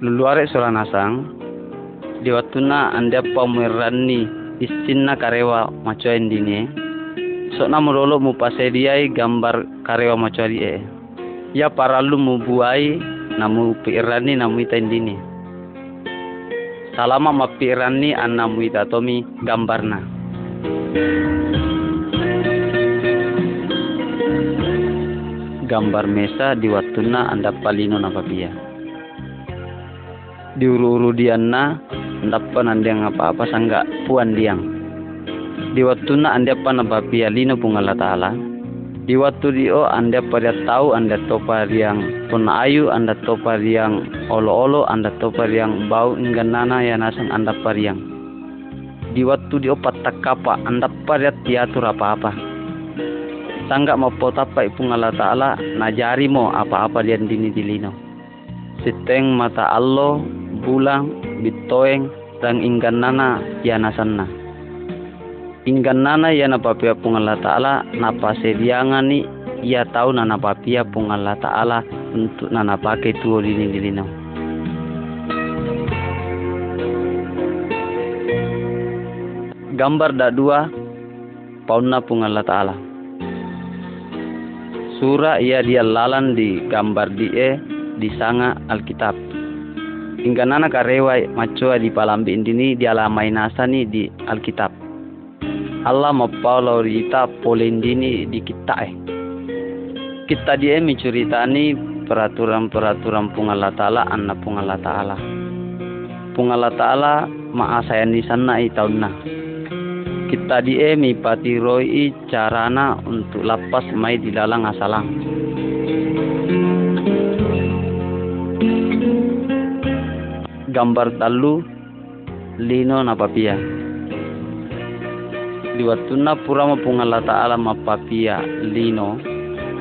Luluare soranasang di wattuna anda pamerani istinna karewa macoa indine sokna mulolo mu pasediai gambar karewa macoa die ya paralu mu buai namu pirani namu ita indine salama mapirani anamu ita tomi gambarna gambar mesa di wattuna anda palino na papia. Diuru-uru dianna ndappa nandiang apa-apa sangga puan diang. Di waktu na anda apa na bapia lino pung Allah Ta'ala di waktu dio anda pada tahu anda topa yang pun ayu anda topa yang olo-olo anda topa yang bau nana ya nasan anda pariang di waktu dio patak kapa anda pada tiatur apa-apa. Sangga mau potapa ipung Allah Ta'ala najari mo apa-apa dia dini dilino. Siteng mata Allah bulang bitoeng dan inggan nana ya nasanna inggan nana ya na papia pung Allah Ta'ala napa sediangan ni ia tahu nana papia pung Allah Ta'ala untuk nana pakai tuo dini dilino gambar dak dua pauna pung Allah Ta'ala surah ia dia lalan di gambar die di sanga Alkitab. Hingga nana karewa macoa di palambi indini di alamai nasani di Alkitab. Allah mapaulau rita polendini di kita eh. Kita dia menceritani peraturan-peraturan pungala ta'ala anna pungala ta'ala. Pungala ta'ala maasayani sana i tahunna. Kita dia mi patiroi carana untuk lapas mai di dalang asalang. gambar talu lino na papia di watuna pura ma pungala ta'ala ma papia lino.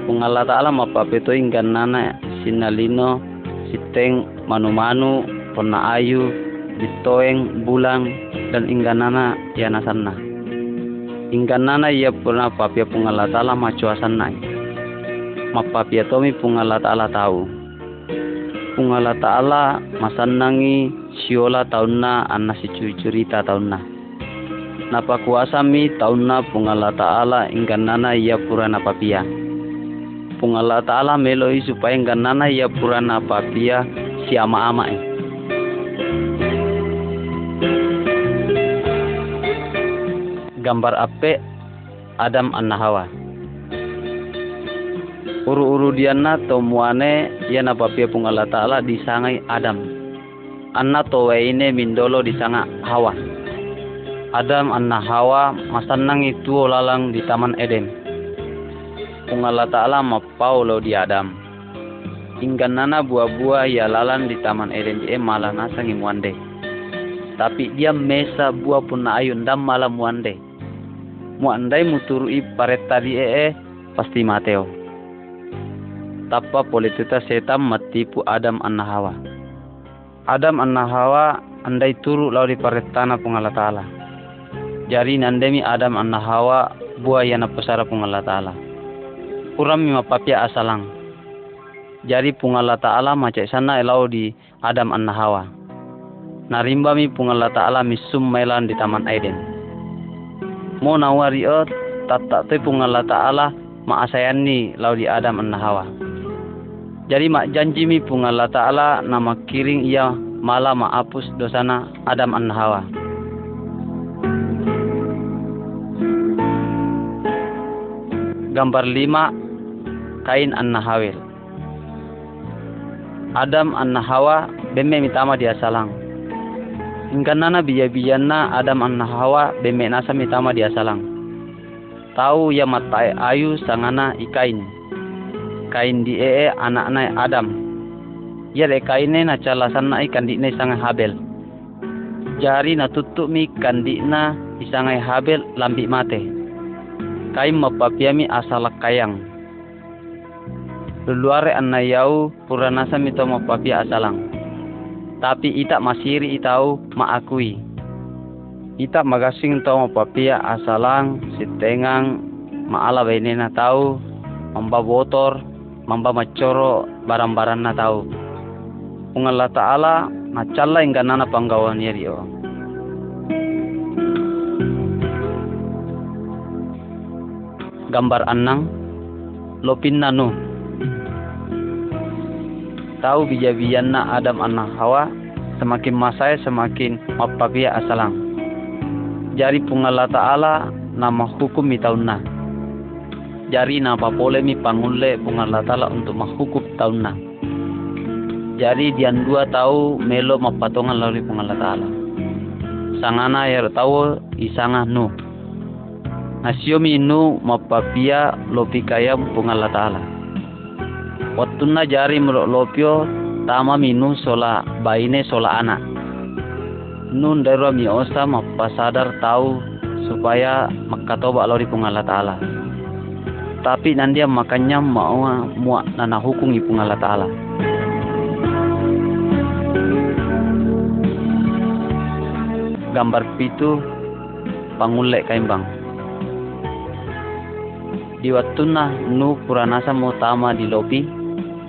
Pungala ta'ala ma papeto inggan nana sinalino siteng manu-manu pona ayu ditoeng bulang dan ingganana ya nasanna. Ingganana ia puna papia pungala ta'ala ma cuasanna ma papia tomi pungala ta'ala tahu pungala ta'ala masanangi siola taunna anna si cerita taunna napa mi taunna pungala ta'ala nana ia purana papia pungala ta'ala meloi supaya nana ia purana papia si ama-ama eh. gambar ape Adam anna Hawa. Uru-uru diana to muane yana papia pung Allah Ta'ala disangai Adam. Anna ini mindolo disanga Hawa Adam anna Hawa masanang itu lalang di Taman Eden. Pung Allah Ta'ala mapau lo di Adam. Hingga nana buah-buah ya lalan di Taman Eden e malah nasangi muande tapi dia mesa buah pun na ayun dam malah muande muandai muturui pareta di ee pasti Mateo tappa politita setam matipu Adam anna Hawa. Adam anna Hawa andai turu lau di paretana pungala ta'ala. Jari nandemi Adam anna Hawa buah yana pesara pungala ta'ala. Uram mi mapapia asalang. Jari pungala ta'ala macak sana elau di Adam anna Hawa. Narimba mi pungala ta'ala misum melan di Taman Eden. Mo nawari o tatak te pungala ta'ala maasayani lau di Adam anna Hawa. Jadi mak janji mi pung Allah Ta'ala nama kiring ia malah maapus dosana Adam an Hawa. Gambar lima kain an Hawil. Adam an Hawa beme mitama dia salang. nana biya biyana Adam an Hawa beme nasa mitama dia salang. Tahu ya matai ayu sangana ikain kain di ee anak nai Adam. Ya de na calasan na ikan di nai sangai Habel. Jari na tutup mi kandi na isangai Habel lambi mate. Kain mapapiami asalak kayang. luluare anna yau puranasa mito mapapia asalang. Tapi ita masiri itau maakui. Ita magasing tau mapapia asalang sitengang maala benena tau mamba botor mamba macoro barang-barang na tau. Ungala ta'ala na chala ingga nana panggawan yeri gambar anang lopin nanu tahu bija-bijan na Adam anak Hawa semakin masai semakin mapapia asalang. Jari pungala ta'ala nama hukum na jari napa boleh mi pangulle pungala ta'ala untuk menghukum na jari dian dua tahu melo mapatongan lalu pungala ta'ala. Sangana yer tahu isangah nu nasiomi inu mapapia lopi kaya pungal ta'ala. Na jari lopio tama minu sola baine sola anak nun darwa mi osa mapasadar tahu supaya makatoba lori pungal ta'ala. Tapi nanti makanya mau muak nana hukum pungal ta'ala. Gambar pitu pangulek kaimbang di na nu puranasa tama di lopi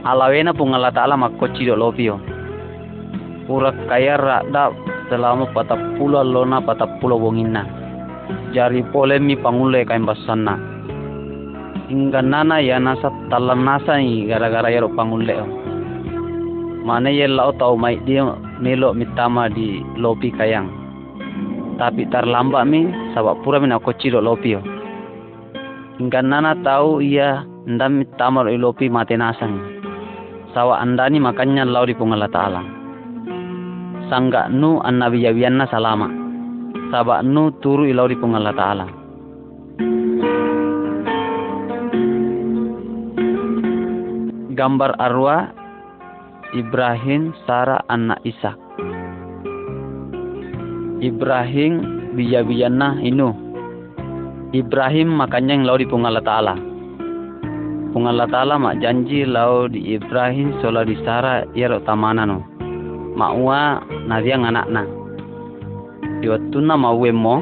alawena pungala ta'ala makkoci do lopi yo. Pura kaya rada selama pulau lona pulau wongina jari polemi pangule kain basanna hingga nana ya nasa talan nasa ni gara-gara ya pangule yo. Mana ya lau tau mai dia melo mitama di lopi kayang. Tapi terlambat mi sabab pura mina koci do lopi yo nana tahu ia ndam tamar ilopi mate nasang. Sawa andani makanya lau di pungala ta'ala. Sangga nu an nabi yawianna salama. Saba nu turu ilau di pungala ta'ala. Gambar arwah Ibrahim Sarah anak Isa. Ibrahim biya-biyanna inu Ibrahim makanya yang lau di pungala ta'ala. Pungala ta'ala mak janji lau di Ibrahim sola di Sara ia tamana no. Mak ua nadia na. Di waktu na mau mo,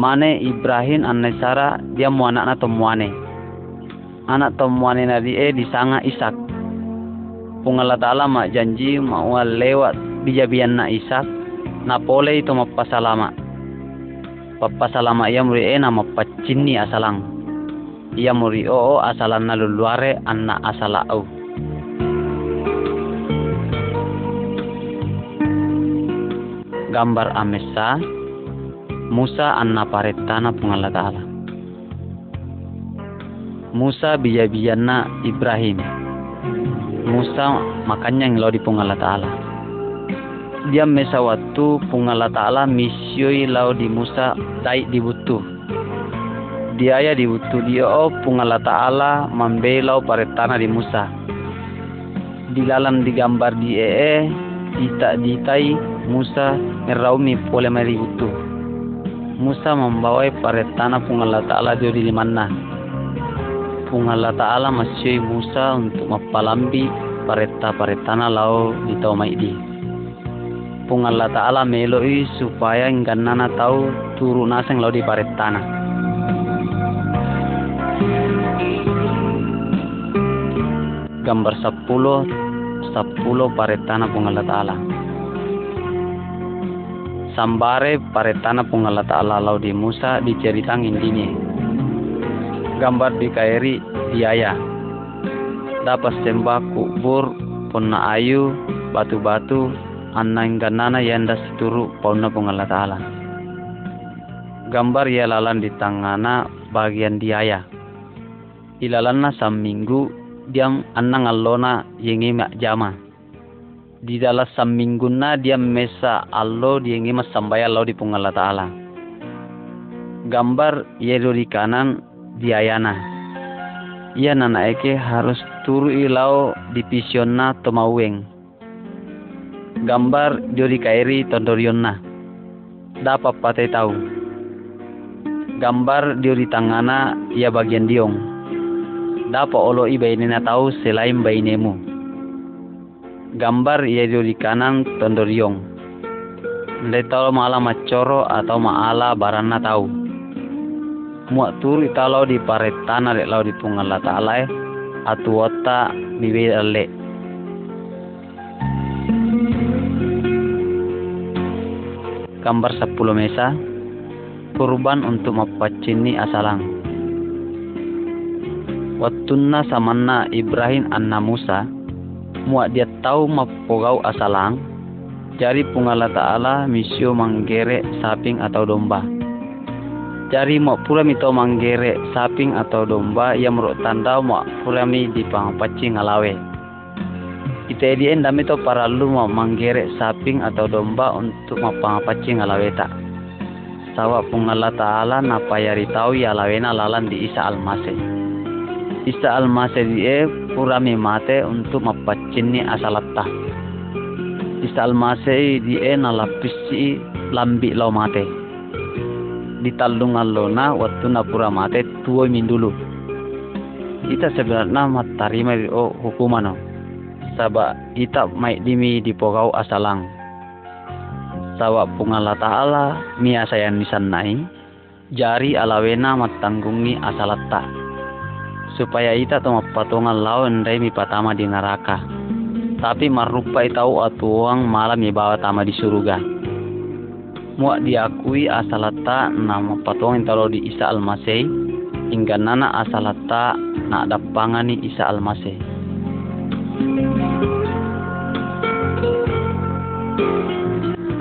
mane Ibrahim anne Sara dia mu anak na tomuane. Anak tomuane nadi e di sanga Isak. Pungala ta'ala mak janji mak ua lewat bijabian na Isak. Na pole itu mapasalama salama ia muri ena mapacini asalang. Ia muri o asalan na luluare anna asala au. Gambar amesa Musa anna paretana pungala ta'ala Musa biya-biyanna Ibrahim. Musa makanya yang lo di pungala ta'ala dia mesa waktu pungala ta'ala misioi lau di Musa dai dibutuh dia ya dibutuh dia oh pungala ta'ala mambelau paretana di Musa. Dilalan digambar di ee dita ditai Musa meraumi pole mari butuh Musa membawai paretana pungala ta'ala di mana pungala ta'ala masih Musa untuk mapalambi pareta paretana lau di tau di pung Allah Ta'ala meloi supaya nana tahu turu naseng lo di paret tanah. Gambar 10 10 paret tanah pung Allah Ta'ala. Sambare paret tanah pung Allah Ta'ala lau di Musa diceritang intinya. Gambar di kairi biaya. Dapat sembah kubur puna ayu batu-batu annang ganana yanda situru pauna pungala ta'ala gambar ya lalan di tangana bagian diaya ilalanna minggu diam annang allona yengi jama. Di dalam na dia mesa allo yengi mas sambaya allo di pungala ta'ala gambar yedo di kanan diayana ia nana eke harus turu ilau di pisionna tomaweng gambar jori kairi tondorionna dapat patai tahu gambar diori tangana ia bagian diong dapat olo i bainena tahu selain bainemu. Gambar ia di kanan tondoriong. Tahu maala macoro atau maala barana tahu. Muak turu italo di paretana dek lau di tunggal ta'ala eh. Atuota miwi ale. Gambar 10 mesa kurban untuk mapacini asalang. Wattuna samanna Ibrahim anna Musa muak dia tahu mapogau asalang jari pungala ta'ala misio manggere saping atau domba. Jari mau pula mito manggere saping atau domba yang menurut tanda mau pula mi di pangpaci ngalawe. Kita dien dami to para lu mau manggere saping atau domba untuk mau pangpaci ngalawe tak sawa pungala ta'ala napayari tau ya lawena lalan di Isa Almasih. Isa Almasih die purami mate untuk mapacini asalatta. Isa Almasih die nalapisi lambi lau mate. Di talungan lona waktu napura mate tuoi min dulu. Kita sebenarnya matarima oh hukuman no. Sabak kita mai dimi di pokau asalang. Sawa pungala ta'ala mia sayan nai. Jari alawena matanggungi asalatta supaya ita to mapatungan lawan dai mi patama di neraka. Tapi marupa itau atuang malam mi bawa tama di surga muak diakui asalatta nama patungan talo di Isa Almasih. Hingga nana asalatta nak dapangani Isa Almasih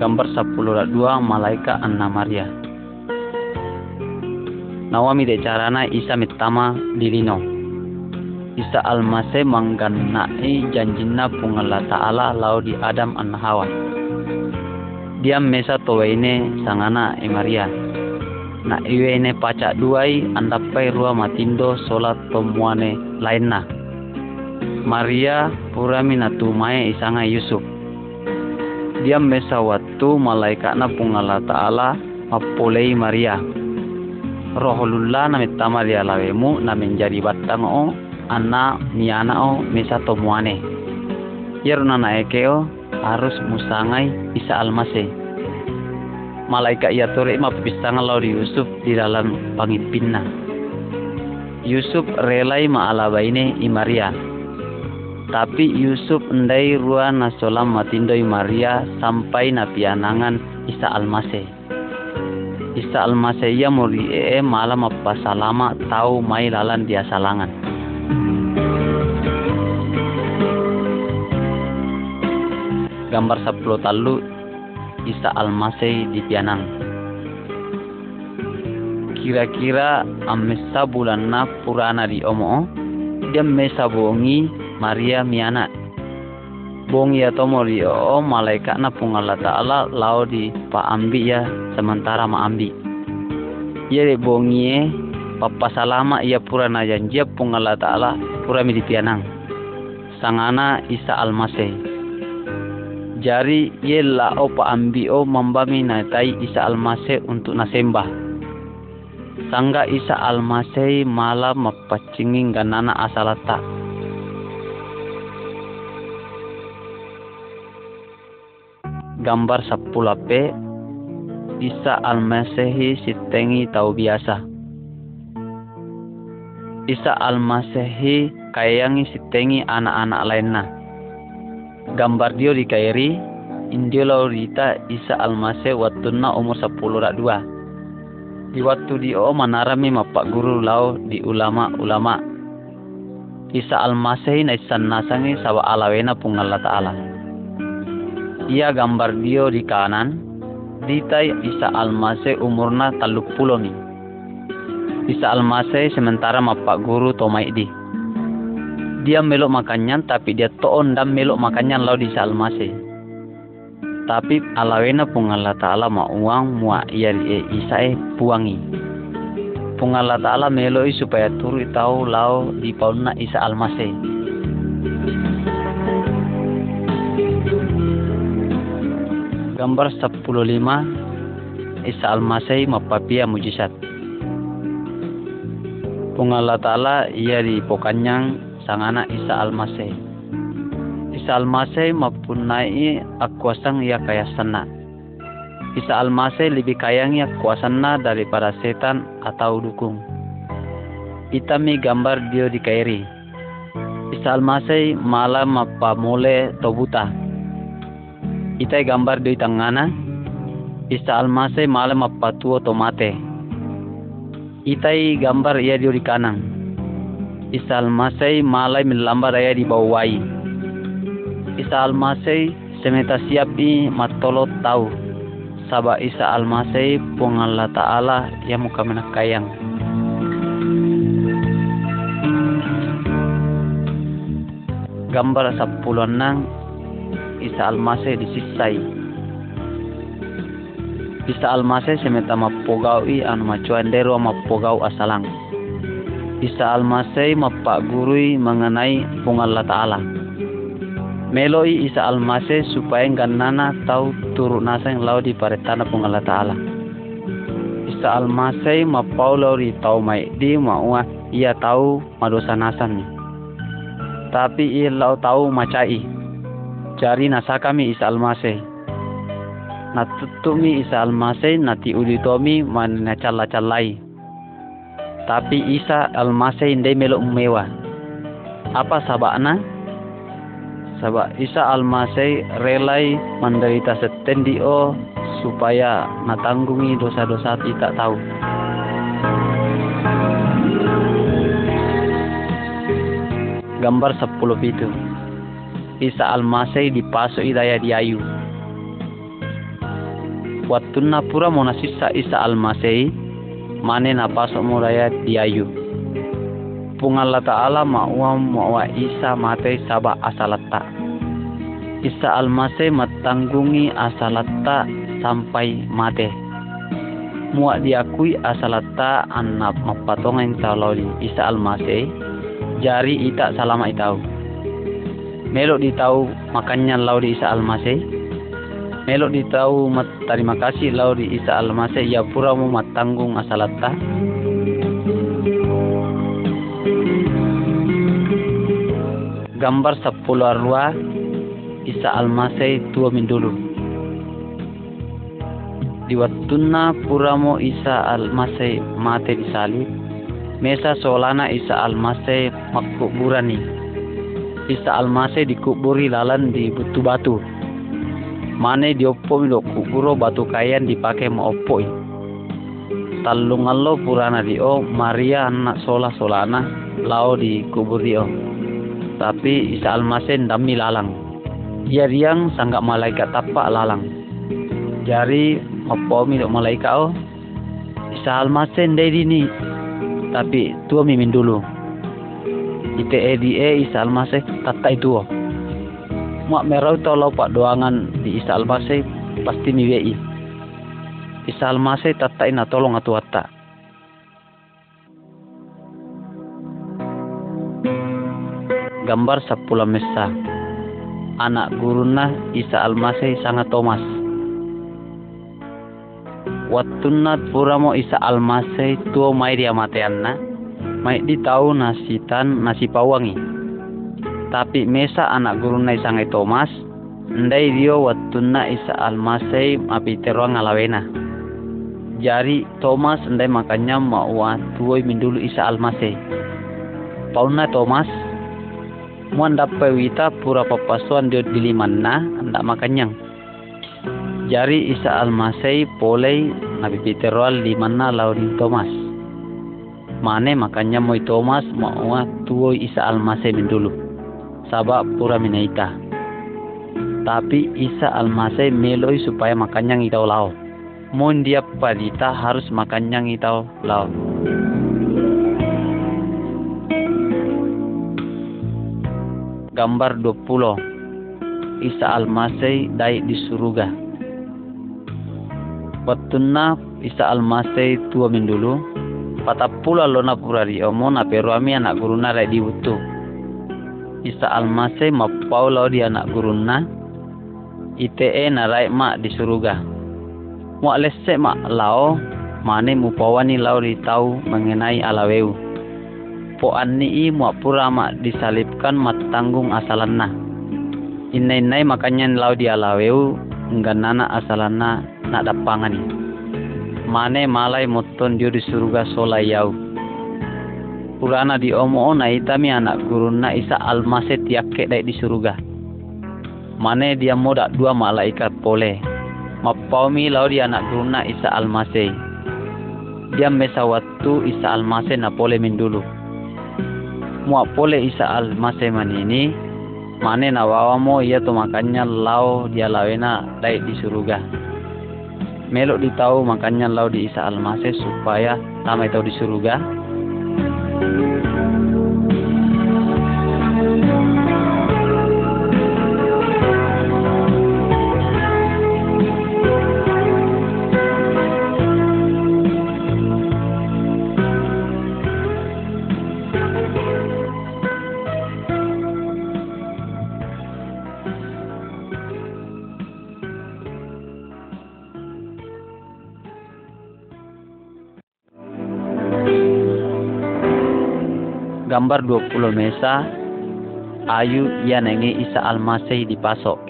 gambar 10 dua malaikat Anna Maria. Nawami de carana Isa mitama dilino. Isa almase mangganai janjina pungala ta'ala lau di Adam an Hawa. Dia mesa towaine sangana e Maria. Na iwene pacak duai andapai rua matindo solat tomuane lainna. Maria purami natumae isanga Yusuf dia mesa waktu malaikat na pungala ta'ala mapulei Maria. Dia lawemu na menjadi batang o ana miana o mesa tomuane. Yeruna na ekeo harus musangai isa almase. Malaikat ia tore mapipistangan lau di Yusuf di dalam pangipinna Yusuf relai ma'alabaine i Maria tapi Yusuf endai rua nasolam matindoi Maria sampai napianangan Isa Almasih. Isa Almasih ya muri e malam apa salama tahu mai lalan dia salangan. Gambar 10 talu Isa Almasih di pianang. Kira-kira amesa bulan na purana di omo dia mesa bongi Maria miana. Bong ya tomori o malaikat na pungala ta'ala lao di pa ambi ya sementara ma ambi. Ya de bongie papa salama ia pura na janji pungala ta'ala pura mi pianang sangana isa almase jari ye la o pa ambi o mambami na tai isa almase untuk nasembah sangga isa almase malam mapacingin ganana asalata gambar sapulape Isa Al-Masehi sitengi tahu biasa. Isa Al-Masehi kayangi sitengi anak-anak lainnya. Gambar dia di kairi, indio rita Isa Al-Maseh watuna umur 10 rak dua. Di waktu dia manarami mapak guru lau di ulama-ulama. Isa Al-Maseh naisan nasangi sawa alawena pungalla ta'ala ia gambar dia di kanan ditai Isa Almase umurna taluk ni. Isa Almase sementara mapak guru tomai di. Dia melok makannya tapi dia toon dan melok makannya lau di Isa Almase tapi alawena pungala ta'ala ma uang mua iya e Isa e puangi. Pungala ta'ala meloi supaya turu tahu lau di pauna Isa Almase gambar 15 Isa Al-Masih mapapia mujizat. Pung Allah Ta'ala ia di pokanyang sang anak Isa Al-Masih. Isa Al-Masih mempunyai akuasang ia kaya sana. Isa Al-Masih lebih kayang ia kuasana daripada setan atau dukung. Itami gambar dia di kairi. Isa Al-Masih malam apa mule tobuta. Itai gambar dia tangana. Isa Al-Masih malam apa tuo tomate itai gambar ia di kanan. Isal masai malai melambar ia di bawah wai. Isal masai semeta siap i matolo tahu. Sabah Isa al-Masai pung Allah Ta'ala yang muka menakayang. Gambar sepuluh nang Isa al-Masai disisai bisa almase semeta mapogau i anu macuandero mapogau asalang. Bisa almase mapak gurui mengenai Allah Ta'ala. Meloi isa almase supaya ganana tau turu nasang lau di paretana Allah Ta'ala. Isa almase mapau lau di tau mai di maua ia tahu madosa nasan. Tapi ia lau tahu macai. Jari nasa kami isa almase na tutumi isa almasay na ti ulitomi man na chala-chalay. Tapi isa almasay hindi melo umewa. Apa sabana? Saba isa almasay relay menderita setendio supaya natanggungi dosa-dosa tidak tahu. Gambar 10 itu. Isa idaya di ayu. Wattuna pura mona sisa isa almasei mane na paso muraya diayu pungalla ta'ala ma'wa ma'wa isa mate saba asalatta. Isa almasei matanggungi asalatta sampai mate muak diakui asalatta anak mapatongan taloli isa almasei jari ita salama itau melok ditau makannya lau di isa almasei Melo di tahu mat terima kasih lau di Isa Almasih ya pura mu matanggung asalatta. Gambar sepuluh arwah Isa Almasih tua min dulu. Di wattuna puramo Isa Almasih mate di salib. Mesa solana Isa Almasih makkuburani. Isa Almasih dikuburi lalan di butu batu. Mane diopo lo kuburo batu kayan dipakai mau opo talung allo purana dio Maria anak sola solana lao di kubur dio tapi isa almasen dami lalang. Ia riang sanggak malaikat tapak lalang. Jari opo mi malaikat oh isa almasen dari ni tapi tua mimin dulu ite edi e isa almasen tata itu oh mak merau tolo pak doangan di Isa Almasih pasti miwei. Isa Almasih tata ina tolong atu atta. Gambar sepuluh mesa. Anak guruna Isa Almasih sangat Thomas. Watunat puramo Isa Almasih tuo mai dia mateanna. Mai di tahu nasitan nasi pawangi tapi mesa anak guru nai sangai Thomas ndai dio watuna isa almasai mapiteroa ngalawena jari Thomas ndai makanya mau tuoi mindulu isa almasai. Pauna Thomas muan dapat wita pura papasuan dio dilimanna ndak makanyang. Jari isa almasai polei nabi piteroa limanna laurin Thomas mane makanya moi Thomas mau tuoi isa almasai mindulu sabab pura minaita. Tapi Isa almasai meloi supaya makannya itau lao. Mon dia padita harus makannya itau lao. Gambar 20 Isa almasai dai di surga. Watuna Isa almasai tua min dulu. Patapula lona pura di omo na peruami anak guru na di butuh Isa almasih ma Paulo di anak guruna ITE na rai ma di suruga. Mu alese ma lao mane mu pawani lao di tau mengenai alaweu. po anni i mua pura ma disalibkan matanggung asalanna innai makanya lau dia laweu nana asalanna nak dapangani mane malai moton dio di surga sola yau. Purana di omo na itami anak guruna isa almase tiake dai di surga. Mane dia moda dua malaikat pole. Mapaumi lau dia anak guruna isa almase. Dia mesa waktu isa almase na pole min dulu. Mua pole isa almase manini mane na mo ia to makanya lau dia lawena dai di surga melok ditahu makanya lau di isa almase supaya tamai tahu di surga gambar 20 mesa ayu ia nenge Isa Almasih dipasok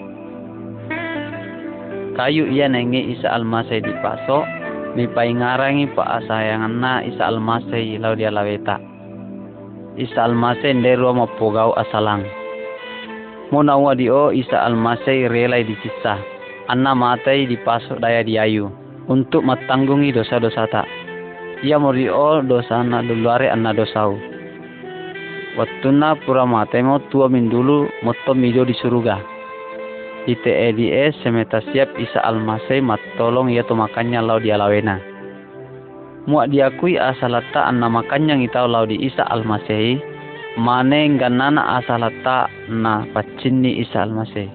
kayu ia nenge Isa Almasih dipasok mi ngarangi pa asayangan na Isa Almasih lau dia laweta. Isa Almasih ndero pogau asalang. Mona wa dio Isa Almasih relai disisa anna matai dipasok daya diayu untuk matanggungi dosa-dosa tak. Ia morio dosa na duluare anna dosau Wattuna pura matemo tua min dulu motto mijo di surga. Ite EDS semeta siap Isa Almasih matolong ia to makannya lau dia lawena. Muak diakui asalata anna makannya ngitau lau di Isa Almasih mane ganana asalata na pacinni Isa Almasih.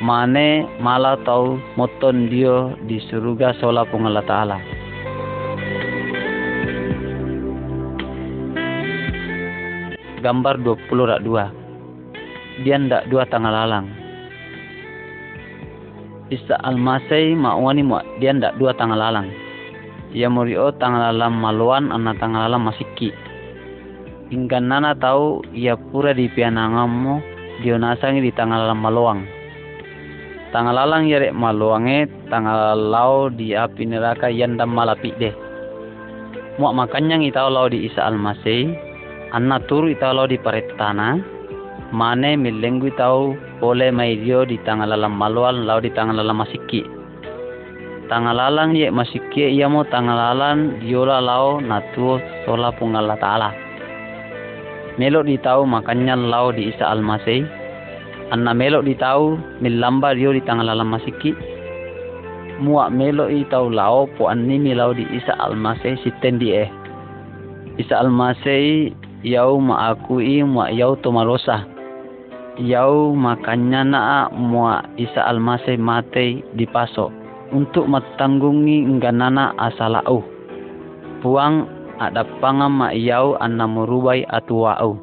Mane mala tau moton dio di surga sola pungala ta'ala. Gambar 20 rak dua. Dia ndak dua tanggal lalang. Isa almasai ma'wani ma dia ndak dua tanggal lalang. Ia murio tanggal lalang maluan anna tanggal lalang masiki. Hingga nana tahu ia pura di pianangamu dia nasangi di tanggal lalang maluang. Tanggal lalang rek maluange tanggal lau di api neraka yandam malapi deh. Muak makanya ngitau lau di Isa almasai anna turu italo di paretana mane milenggu tau boleh maidio di tangalalam malual lau di tangalalam masiki tangalalang ye masiki ia mo tangalalan diola lau natu sola pungala taala. Melok di tau makanya lau di isa almasih anna melok di tau milamba dio di tangalalam masiki muak melok i tau lau po animi lau di isa almasih sitten di eh isa almasih yau ma akui ma yau to marosa yau makanya na mua isa almasih mate di paso untuk matanggungi ngganana asalau puang ada pangam ma yau anna murubai atuau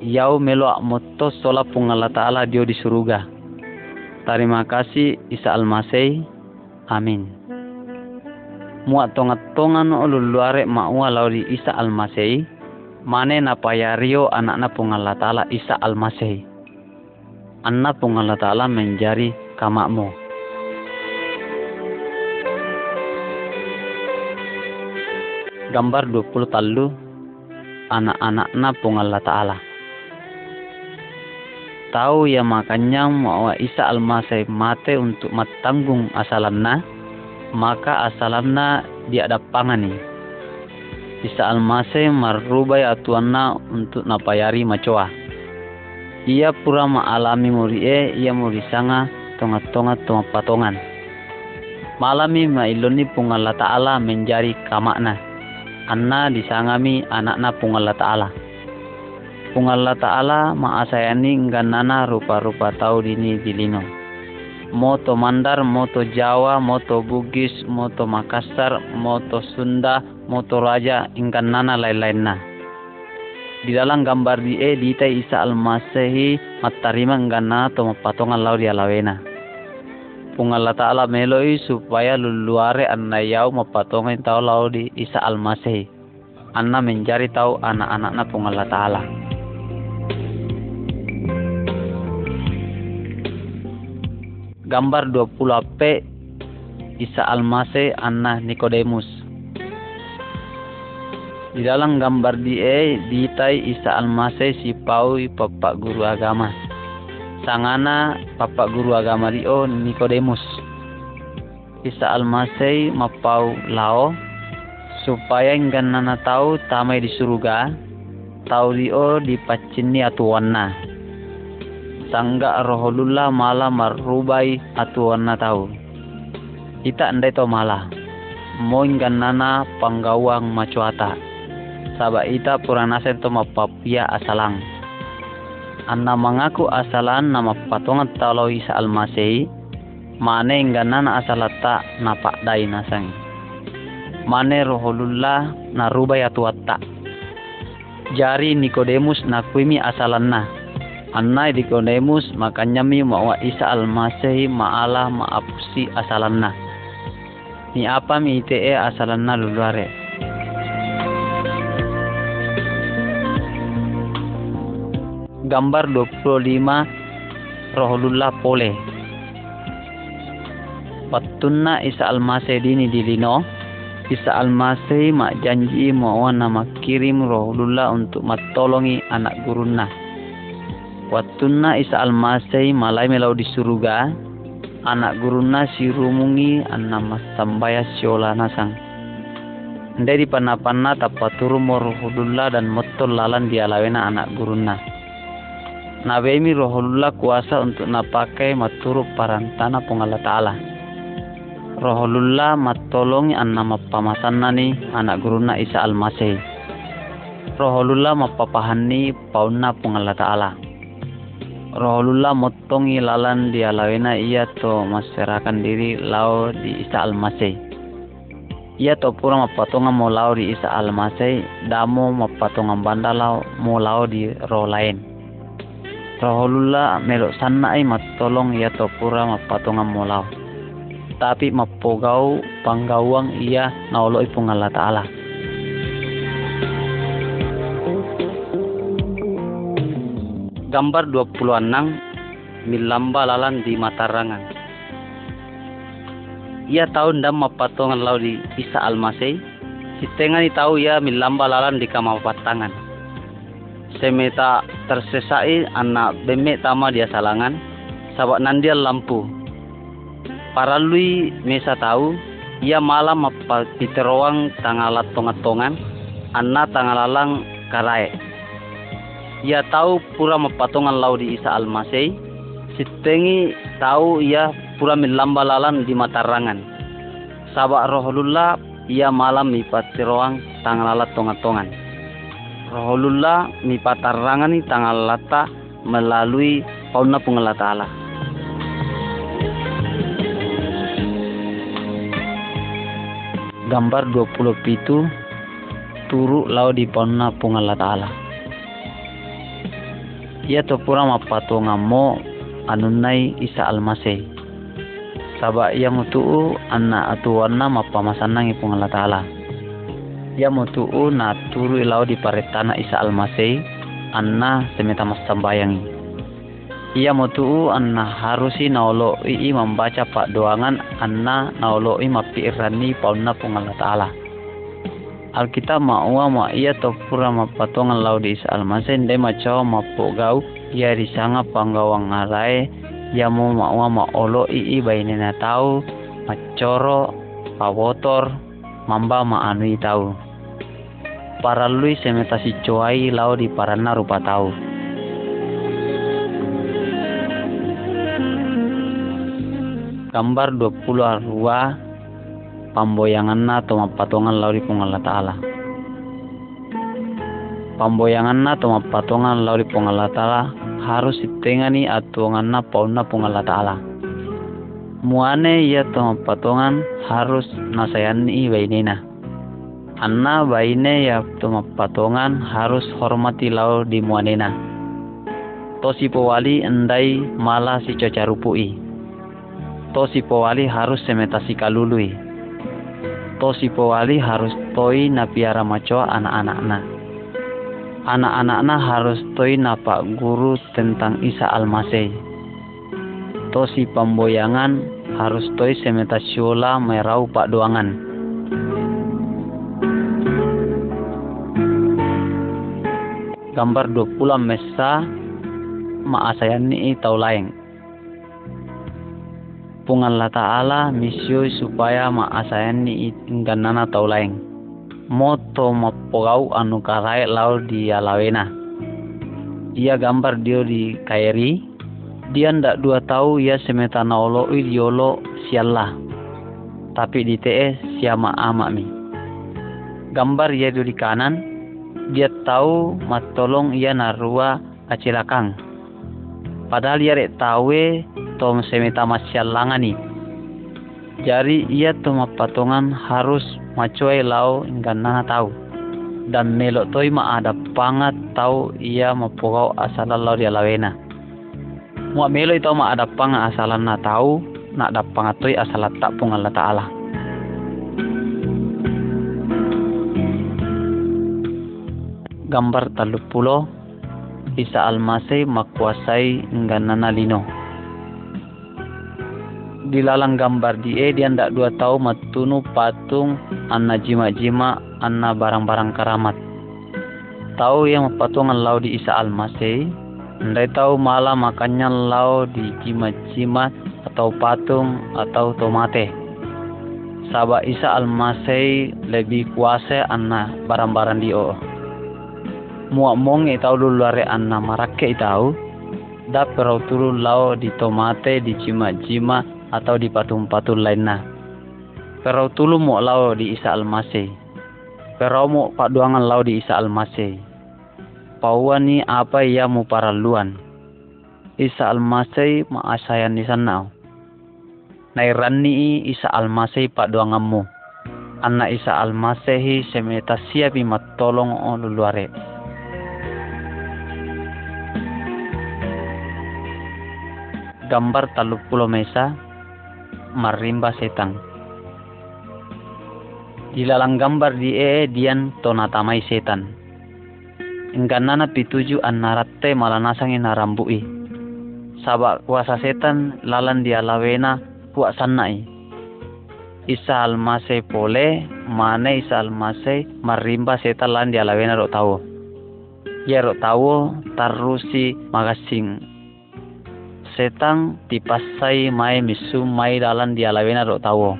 yau melo moto sola pungala taala dio di surga terima kasih isa almasih amin. Muat tongat-tongan ululuare ma'ua lauri isa almasih mane na payario anak na pungala ta'ala Isa Al-Masih. Anak pungala ta'ala menjadi kamakmu. Gambar 20 talu anak-anak na pungala ta'ala. Tahu ya makanya mau Isa Al-Masih mate untuk matanggung asalamna, maka asalamna dia ada pangani Isa almase marubai atuanna untuk napayari macoa. Ia pura maalami murie ia muri sanga tonga-tonga tonga patongan. Malami mailoni pungala ta'ala menjadi kamakna. Anna disangami anakna pungala ta'ala. Pungala ta'ala maasayani nganana rupa-rupa tau dini dilino. Moto Mandar, Moto Jawa, Moto Bugis, Moto Makassar, Moto Sunda, motor raja ingkan nana lain-lain na. Di dalam gambar di e di tai Isa Al-Masihi matarima ngana to mapatongan lau dia lawena. Pungalla ta'ala meloi supaya luluare anna yau mapatongan tau lau di Isa Al-Masihi. anna mencari tahu anak-anaknya pun Allah Ta'ala. Gambar 20 p Isa Almase Anna Nikodemus di dalam gambar dia ditai Isa Almase si Pau Bapak Guru Agama. Sangana Bapak Guru Agama Rio Nikodemus. Isa Almase mapau lao supaya nana tahu tamai di surga tahu dio di pacini atuanna. Sangga roholullah malah marubai atuanna tahu. Ita andai to malah. Moin nana panggawang macuata saba ita purana sento mapapia asalang. Anna mengaku asalan nama patungan talo isa almasei, mane ingganan asalata napak dai nasang. Mane roholullah narubay atuatta. Jari Nikodemus nakuimi asalanna. Anna Nikodemus makanya mi mawa isa almasei maala maapusi asalanna. Ni apa mi ite asalanna luluare. Gambar 25 rohulullah pole. Patunna isa almasih dini dilino. Isa almasih mak janji mau nama kirim rohulullah untuk matolongi anak guruna Watunna isa almasih malai melau di surga anak guruna sirumungi anna sambaya siola nasang. Ndai di panna-panna tapaturu rohulullah dan motol lalan dialawena anak guruna nabemi rohullah kuasa untuk napakai maturu parantana pengala ta'ala. Rohullah matolongi anna nani anak guruna Isa Al-Masih. Rohullah mapapahani pauna pengala ta'ala. Rohullah motongi lalan dia lawena ia to masyarakat diri lau di Isa Al-Masih. Ia to pura mapatonga mau lau di Isa Al-Masih damo mapatonga bandalau mau lau di roh lain Rahulullah melok sana ai matolong ia topura mapatongan molau. Tapi mapogau panggawang ia naolo ipung Allah Ta'ala. Gambar 26 milamba lalan di Matarangan. Ia tahu ndam mapatongan lau di Isa Almasei. Si tengah ni tahu ia milamba lalan di kamapatangan semeta tersesai anak beme tama dia salangan. Sabak nandia lampu. Para lui mesa tahu ia malam apa piteroang tangalat tongat-tongan anak tangalalang karai ia tahu pura mepatongan lau di Isa Almasei sitengi tahu ia pura lalan di Matarangan sabak rohulullah ia malam ipatiroang tangalalat tongat-tongan Rasulullah mi patarangan ni tanggal lata melalui fauna pengelat Allah. Gambar 20 pitu turu lau di fauna pengelat Allah. Ia topura mapatunga mo anunai Isa Almasih. Sabak ia mutu anak atuana mapamasanangi pengelat Allah mutu'u na turu ilau di paretana Isa Almasih anna semeta mas sambayangi. Ia mutu'u anna harusi naolo ii membaca pak doangan anna naolo i mapi irani pauna pungala ta'ala. Alkitab ma'ua ma ia topura mapatongan lau di Isa Almasih ndai macawa mapogau ia disanga panggawang ngarai ia mau ma'ua ma olo ii bainena tau macoro pawotor mamba ma'anui tau para lui semetasi coai lau di parana rupa tau. Gambar 20 arua pamboyangan na atau mapatongan lau di pungala ta'ala. Pamboyangan na atau mapatongan lau di pungala ta'ala harus ditengani atuangan na pauna pungala ta'ala. Muane ia to mapatongan harus nasayani bainena Anna baine ya patongan harus hormati lau di muanena. Tosi powali endai malah si cacarupui. Tosi powali harus semetasi kalului. to si pewali harus toi na piara macoa anak-anakna anak-anakna harus toi na pak guru tentang Isa Almasih to si pemboyangan harus toi semeta siola merau pak doangan gambar 20 mesa maasayan ni tau lain pungan la ta'ala misyo supaya maasayan ni ingganana tau lain moto mapogau anu karai lau di alawena ia gambar dia di kairi dia ndak dua tahu ia semetana olo idiolo sialah tapi di te siama amak mi gambar ia di kanan dia tahu matolong ia narua acilakang. Padahal ia rek tahu tom semeta ni. Jadi ia tu patongan harus macuai lau nana tahu. Dan melok toi ma ada pangat tahu ia mapogau asal lau dia lawena. Muak melo itu ma ada pangat asal na tahu nak ada pangat toi asal tak pungal Ta'ala. Gambar pulo Isa Almasih makuasai nganana lino. Di lalang gambar die dia ndak dua tahu matunu patung anna jima-jima anna barang-barang karamat. Tahu yang patungan lau di Isa Almasih, ndai tahu malah makannya lau di jima-jima atau patung atau tomate. Sabak Isa Almasih lebih kuasa anna barang-barang dio muak mong e tau lu luare anna marake tau da perau turu lao di tomate di cima-cima atau di patung-patung lainnya. Perau tulu muak lao di Isa Almasih. Perau mu paduangan lao di Isa Almasih. Pauan ni apa ia mu paraluan? Isa Almasih maasayan di sana Nairani Isa Almasih paduanganmu anak Isa Almasih semeta siapi matolong o luluare. Gambar taluk pulau mesa marimba setang di lalang gambar di ee dian tonatamai setan. Nana pituju an naratte malanasang narambui. Sabak kuasa setan lalan dia lawena kuak sanai isa almase pole mane isa almase marimba setan lan dia lawena ro tawo. Ya ro tawo tarusi magasing setang dipasai mai misu mai dalam dialawena ro tawo.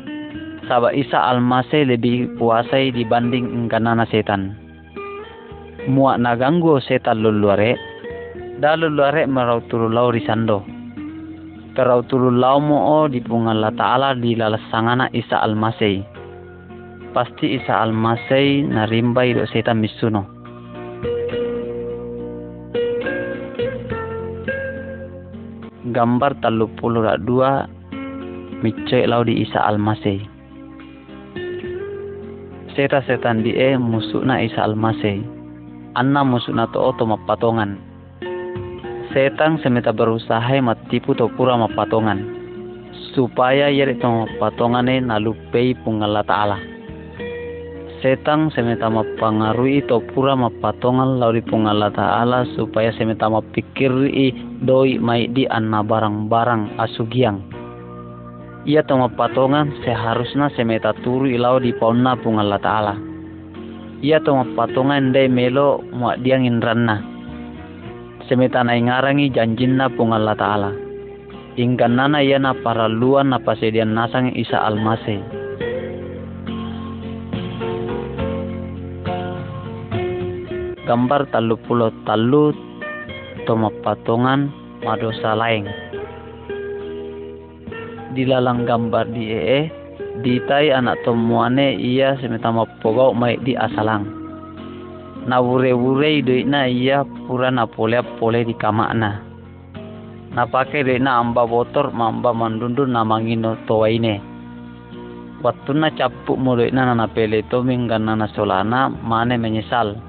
Sabak Isa almase lebih puasai dibanding engkanana setan. Muak naganggu setan luluare, da luluare merau turu lau risando. Perau turu lau mo di la ta'ala di lalasangana Isa almasei. Pasti Isa almasei narimbai do setan misuno. Gambar talu puluh dua micek lau di Isa Almasih. Seta setan di e na Isa Almasih. Anna na to oto mapatongan. Setan semeta berusaha matipu to pura mapatongan. Supaya yeri to mapatongane nalupei pungala ta'ala setang semeta mapangarui to pura mapatongan lauri pungala ta'ala supaya semeta mapikiri doi mai di anna barang-barang asugiang. Ia to mapatongan seharusnya semeta turu ilau di pauna pungala ta'ala. Ia to mapatongan dai melo muak diangin ranna semeta na ngarangi janjinna pungala ta'ala. Ingkan nana ia na paraluan na pasedian nasang isa almasih gambar talu pulau talu toma patongan madosa lain di lalang gambar di ee tai anak tomuane ia semetama pogau mai di asalang. Na wure wure idoi na ia pura na pole pole di kamakna. Na pake doi na amba botor mamba mandundu na mangino towaine. Waktu na capuk mo doi na na pele to minggan na solana mane menyesal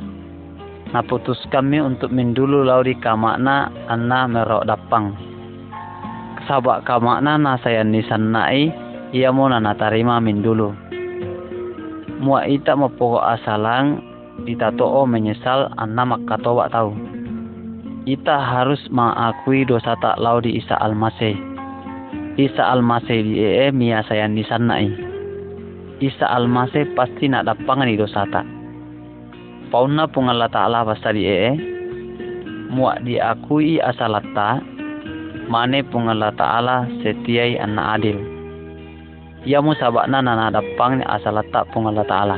putus kami untuk mindulu lauri kamakna anna merok dapang. Sabak kamakna na saya nisan nai ia mau nana tarima mindulu. mua ita pokok asalang o menyesal anna makatoba tahu ita harus mengakui dosa tak lau di Isa Almasih Isa Almasih di ee mia sayan di sana Isa Almasih pasti nak dapangan di dosa tak pauna pungalla ta'ala basta di ee muak diakui asalata mane pungalla ta'ala setiai anna adil. Ia mu sabakna nana dapang asalata pungalla ta'ala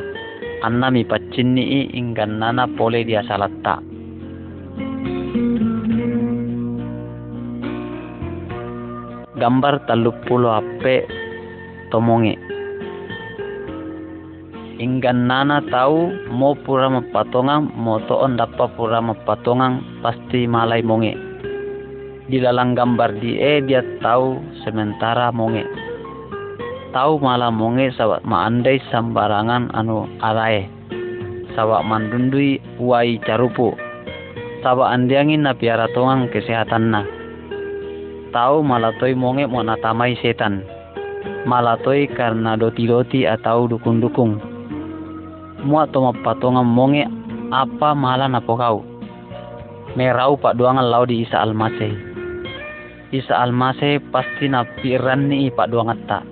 anna mi paccinni i inggan nana pole di asalata gambar taluppulo appe tomongi inggan nana tahu mau pura mapatongang mau toon dapat pura mapatongang pasti malai monge. Di dalam gambar di e dia tahu sementara monge. Tahu malah monge sahabat maandai sambarangan anu arae. Sahabat mandundui wai carupu. Sahabat andiangin na piara tongang kesehatan na. Tahu malah toy monge mau natamai setan. Malah toy karena doti-doti atau dukung-dukung mua toma patonga monge apa malah napo kau? Merau pak duangan lau di Isa Almase Isa Almase pasti napiran ni pak duangan tak.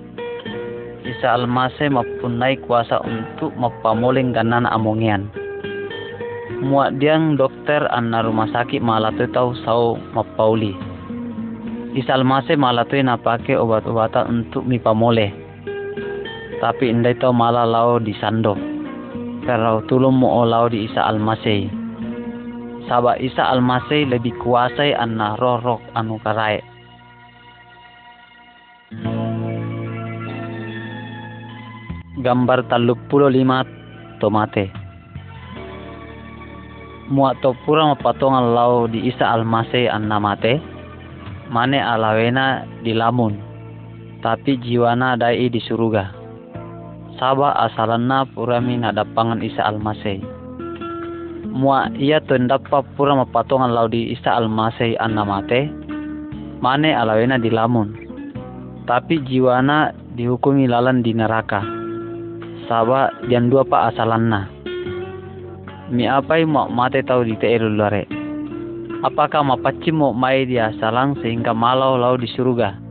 Isa Almase mapunai kuasa untuk mapamoling ganan amongian muat diang dokter anna rumah sakit malah tu tahu sau mapauli. Isa Almase malah tu napake obat-obatan untuk mipamole tapi indai tahu malah lau di kalau tulung mo olaw di Isa Almasay. Saba Isa Almasay lebih kuasai anna rorok anu karai. Gambar talupulo lima tomate. Muat to pura mapatongan lau di Isa Almasay anna mate. Mane alawena di lamun. Tapi jiwana dai di suruga saba asalanna purami nadapangan Isa Almasih. Mua ia tendapa pura mapatongan laudi Isa Almasih mate, mane alawena di lamun. Tapi jiwana dihukumi lalan di neraka. Saba dan dua pa asalanna. Mi apai mau mate tau di teeru lare. Apakah mapaci mau mai di asalang sehingga malau lau di surga?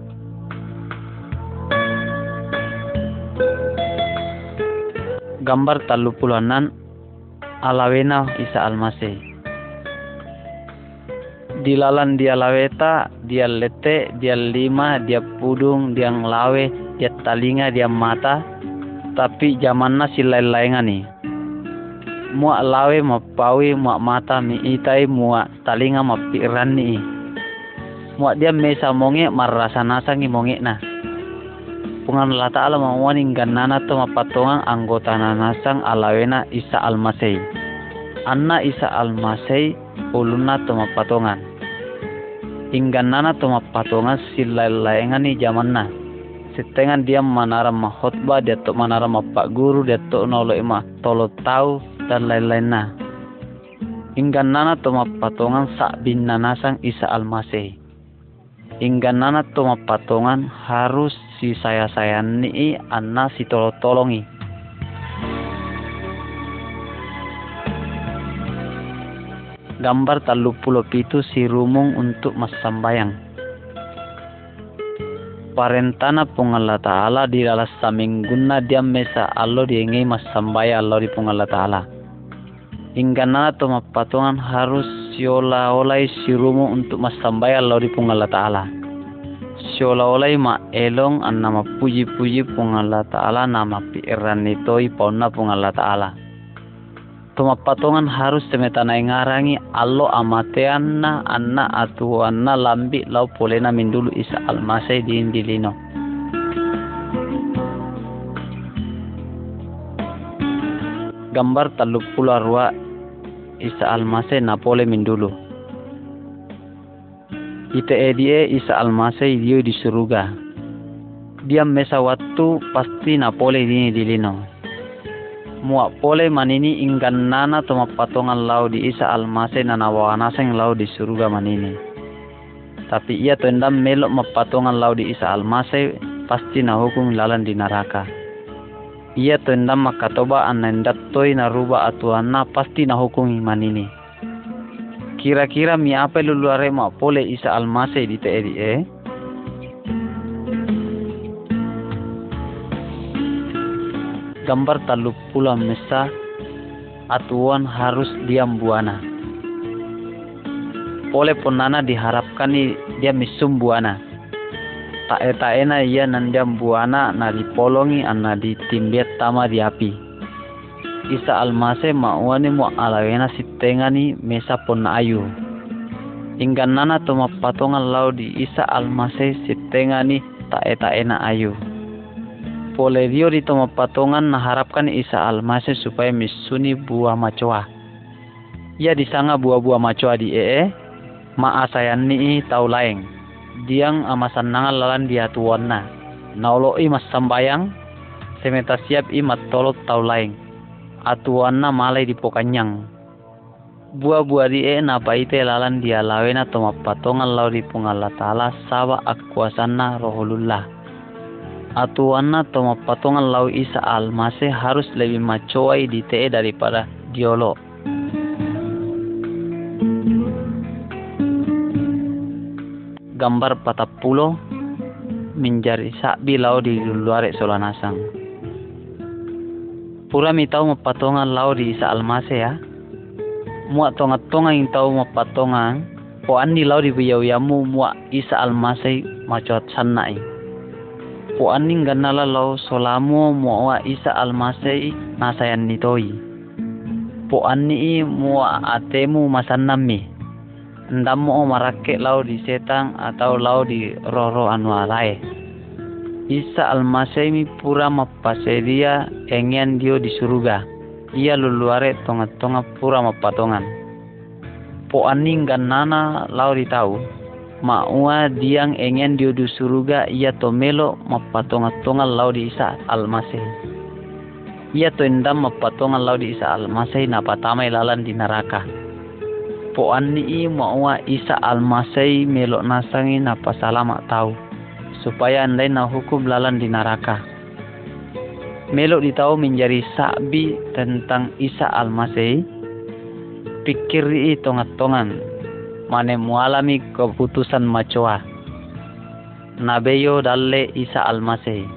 Gambar talu puluhanan alawena Isa Almasih. Dilalan dia laweta, dia lete, dia lima, dia pudung, dia nglawe, dia talinga, dia mata, tapi zamanna silai laengani. Mua lawe ma pawi mua mata mi itai mua talinga ma pirani. Mua dia mesa monge marasa nasangi monge na pungan Allah Ta'ala mawani ganana to mapatongang anggota nanasang alawena Isa Almasay. Anna Isa Almasay uluna to mapatongan. Ingganana to mapatongan silalayangan ni zaman na. Sitengan dia manara mahotba dia to manara mapak guru dia to nolo ima tolo tau dan lain-lain na. Ingganana to mapatongan sak bin nanasang Isa Almasay. Ingganana to mapatongan harus si saya saya ni anna si tolong tolongi gambar talu pulau pitu si rumung untuk mas sambayang. Parentana pungalla ta'ala di dalam samingguna dia mesa allo di ingai mas sambaya allo di pungalla ta'ala. Hingga nana to mapatungan harus siola olai si rumung untuk mas sambaya allo di pungalla ta'ala Siolawalay ma elong an nama puji-puji pung Allah Ta'ala nama piiran nitoi pauna pung Allah Ta'ala. Tuma patongan harus semetana ngarangi allo amatean na anna atuan na lambi lau polena mindulu isa almasai di indilino. Gambar taluk puluh arwa isa almasai napole mindulu. Ite edie isa almasai dio di surga dia mesa waktu pasti na pole dini dilino. Mua pole manini ingkan nana toma patongan lau di isa almasai nana wawanaseng lau di surga manini. Tapi ia tendam melok mapatongan lau di isa almasai pasti na hukum lalan di neraka ia to endam makatoba anna endattoi na ruba atuanna pasti na hukum iman ini. Kira-kira mi apa luluare ma pole isa almase di eri eh? Gambar taluk pula mesa atuan harus diam buana. Pole ponana diharapkan dia misum buana tak eta ena ia nandiam buana na dipolongi anna timbet tama di api. Isa almase mauani mo alawena sitengani mesa pon ayu. Inggan nana toma patongan lau di isa almase sitengani eta ena ayu. Pole dio di toma patongan harapkan isa almase supaya misuni buah macoa. Ia disanga buah-buah macoa di ee ma asayan ni tau laeng diang amasan nangal lalan dia tuwana naulo i mas sambayang semeta siap i matolot tau laing atuana malai di pokanyang buah-buah di e na paite lalan dia lawena toma patongan lau di pungala tala saba akuasana rohulullah atuana toma patongan lau isa almase harus lebih macoai di te daripada diolo gambar pulo menjadi sakbi lau di luar solanasang. Pura mi tahu mapatongan lau di isa almase ya. Muak tonga tonga yang tahu mapatongan. Po andi lau di biyau yamu muak isa almase macuat sanai. Po andi ganala lau solamu muak isa almase nasayan nitoi. Po andi muak atemu masanami ndamo marake lau di setang atau lau di roro alai. Isa almasemi pura mapasedia engian dio di suruga. Ia luluare tonga-tonga pura mapatongan. Po aning nana lau di tau. Maua diang engian dio di suruga ia tomelo mapatonga-tonga lau di isa almaseh. Ia to endam mapatonga lau di isa almaseh napatamai lalan di neraka po ani maua isa almasai melok nasangi napa salama tahu supaya andai na hukum lalan di neraka. Melok ditahu menjadi sabi tentang isa almasai pikir i tongat-tongan mane mualami keputusan macoa. Nabeyo dalle isa almasai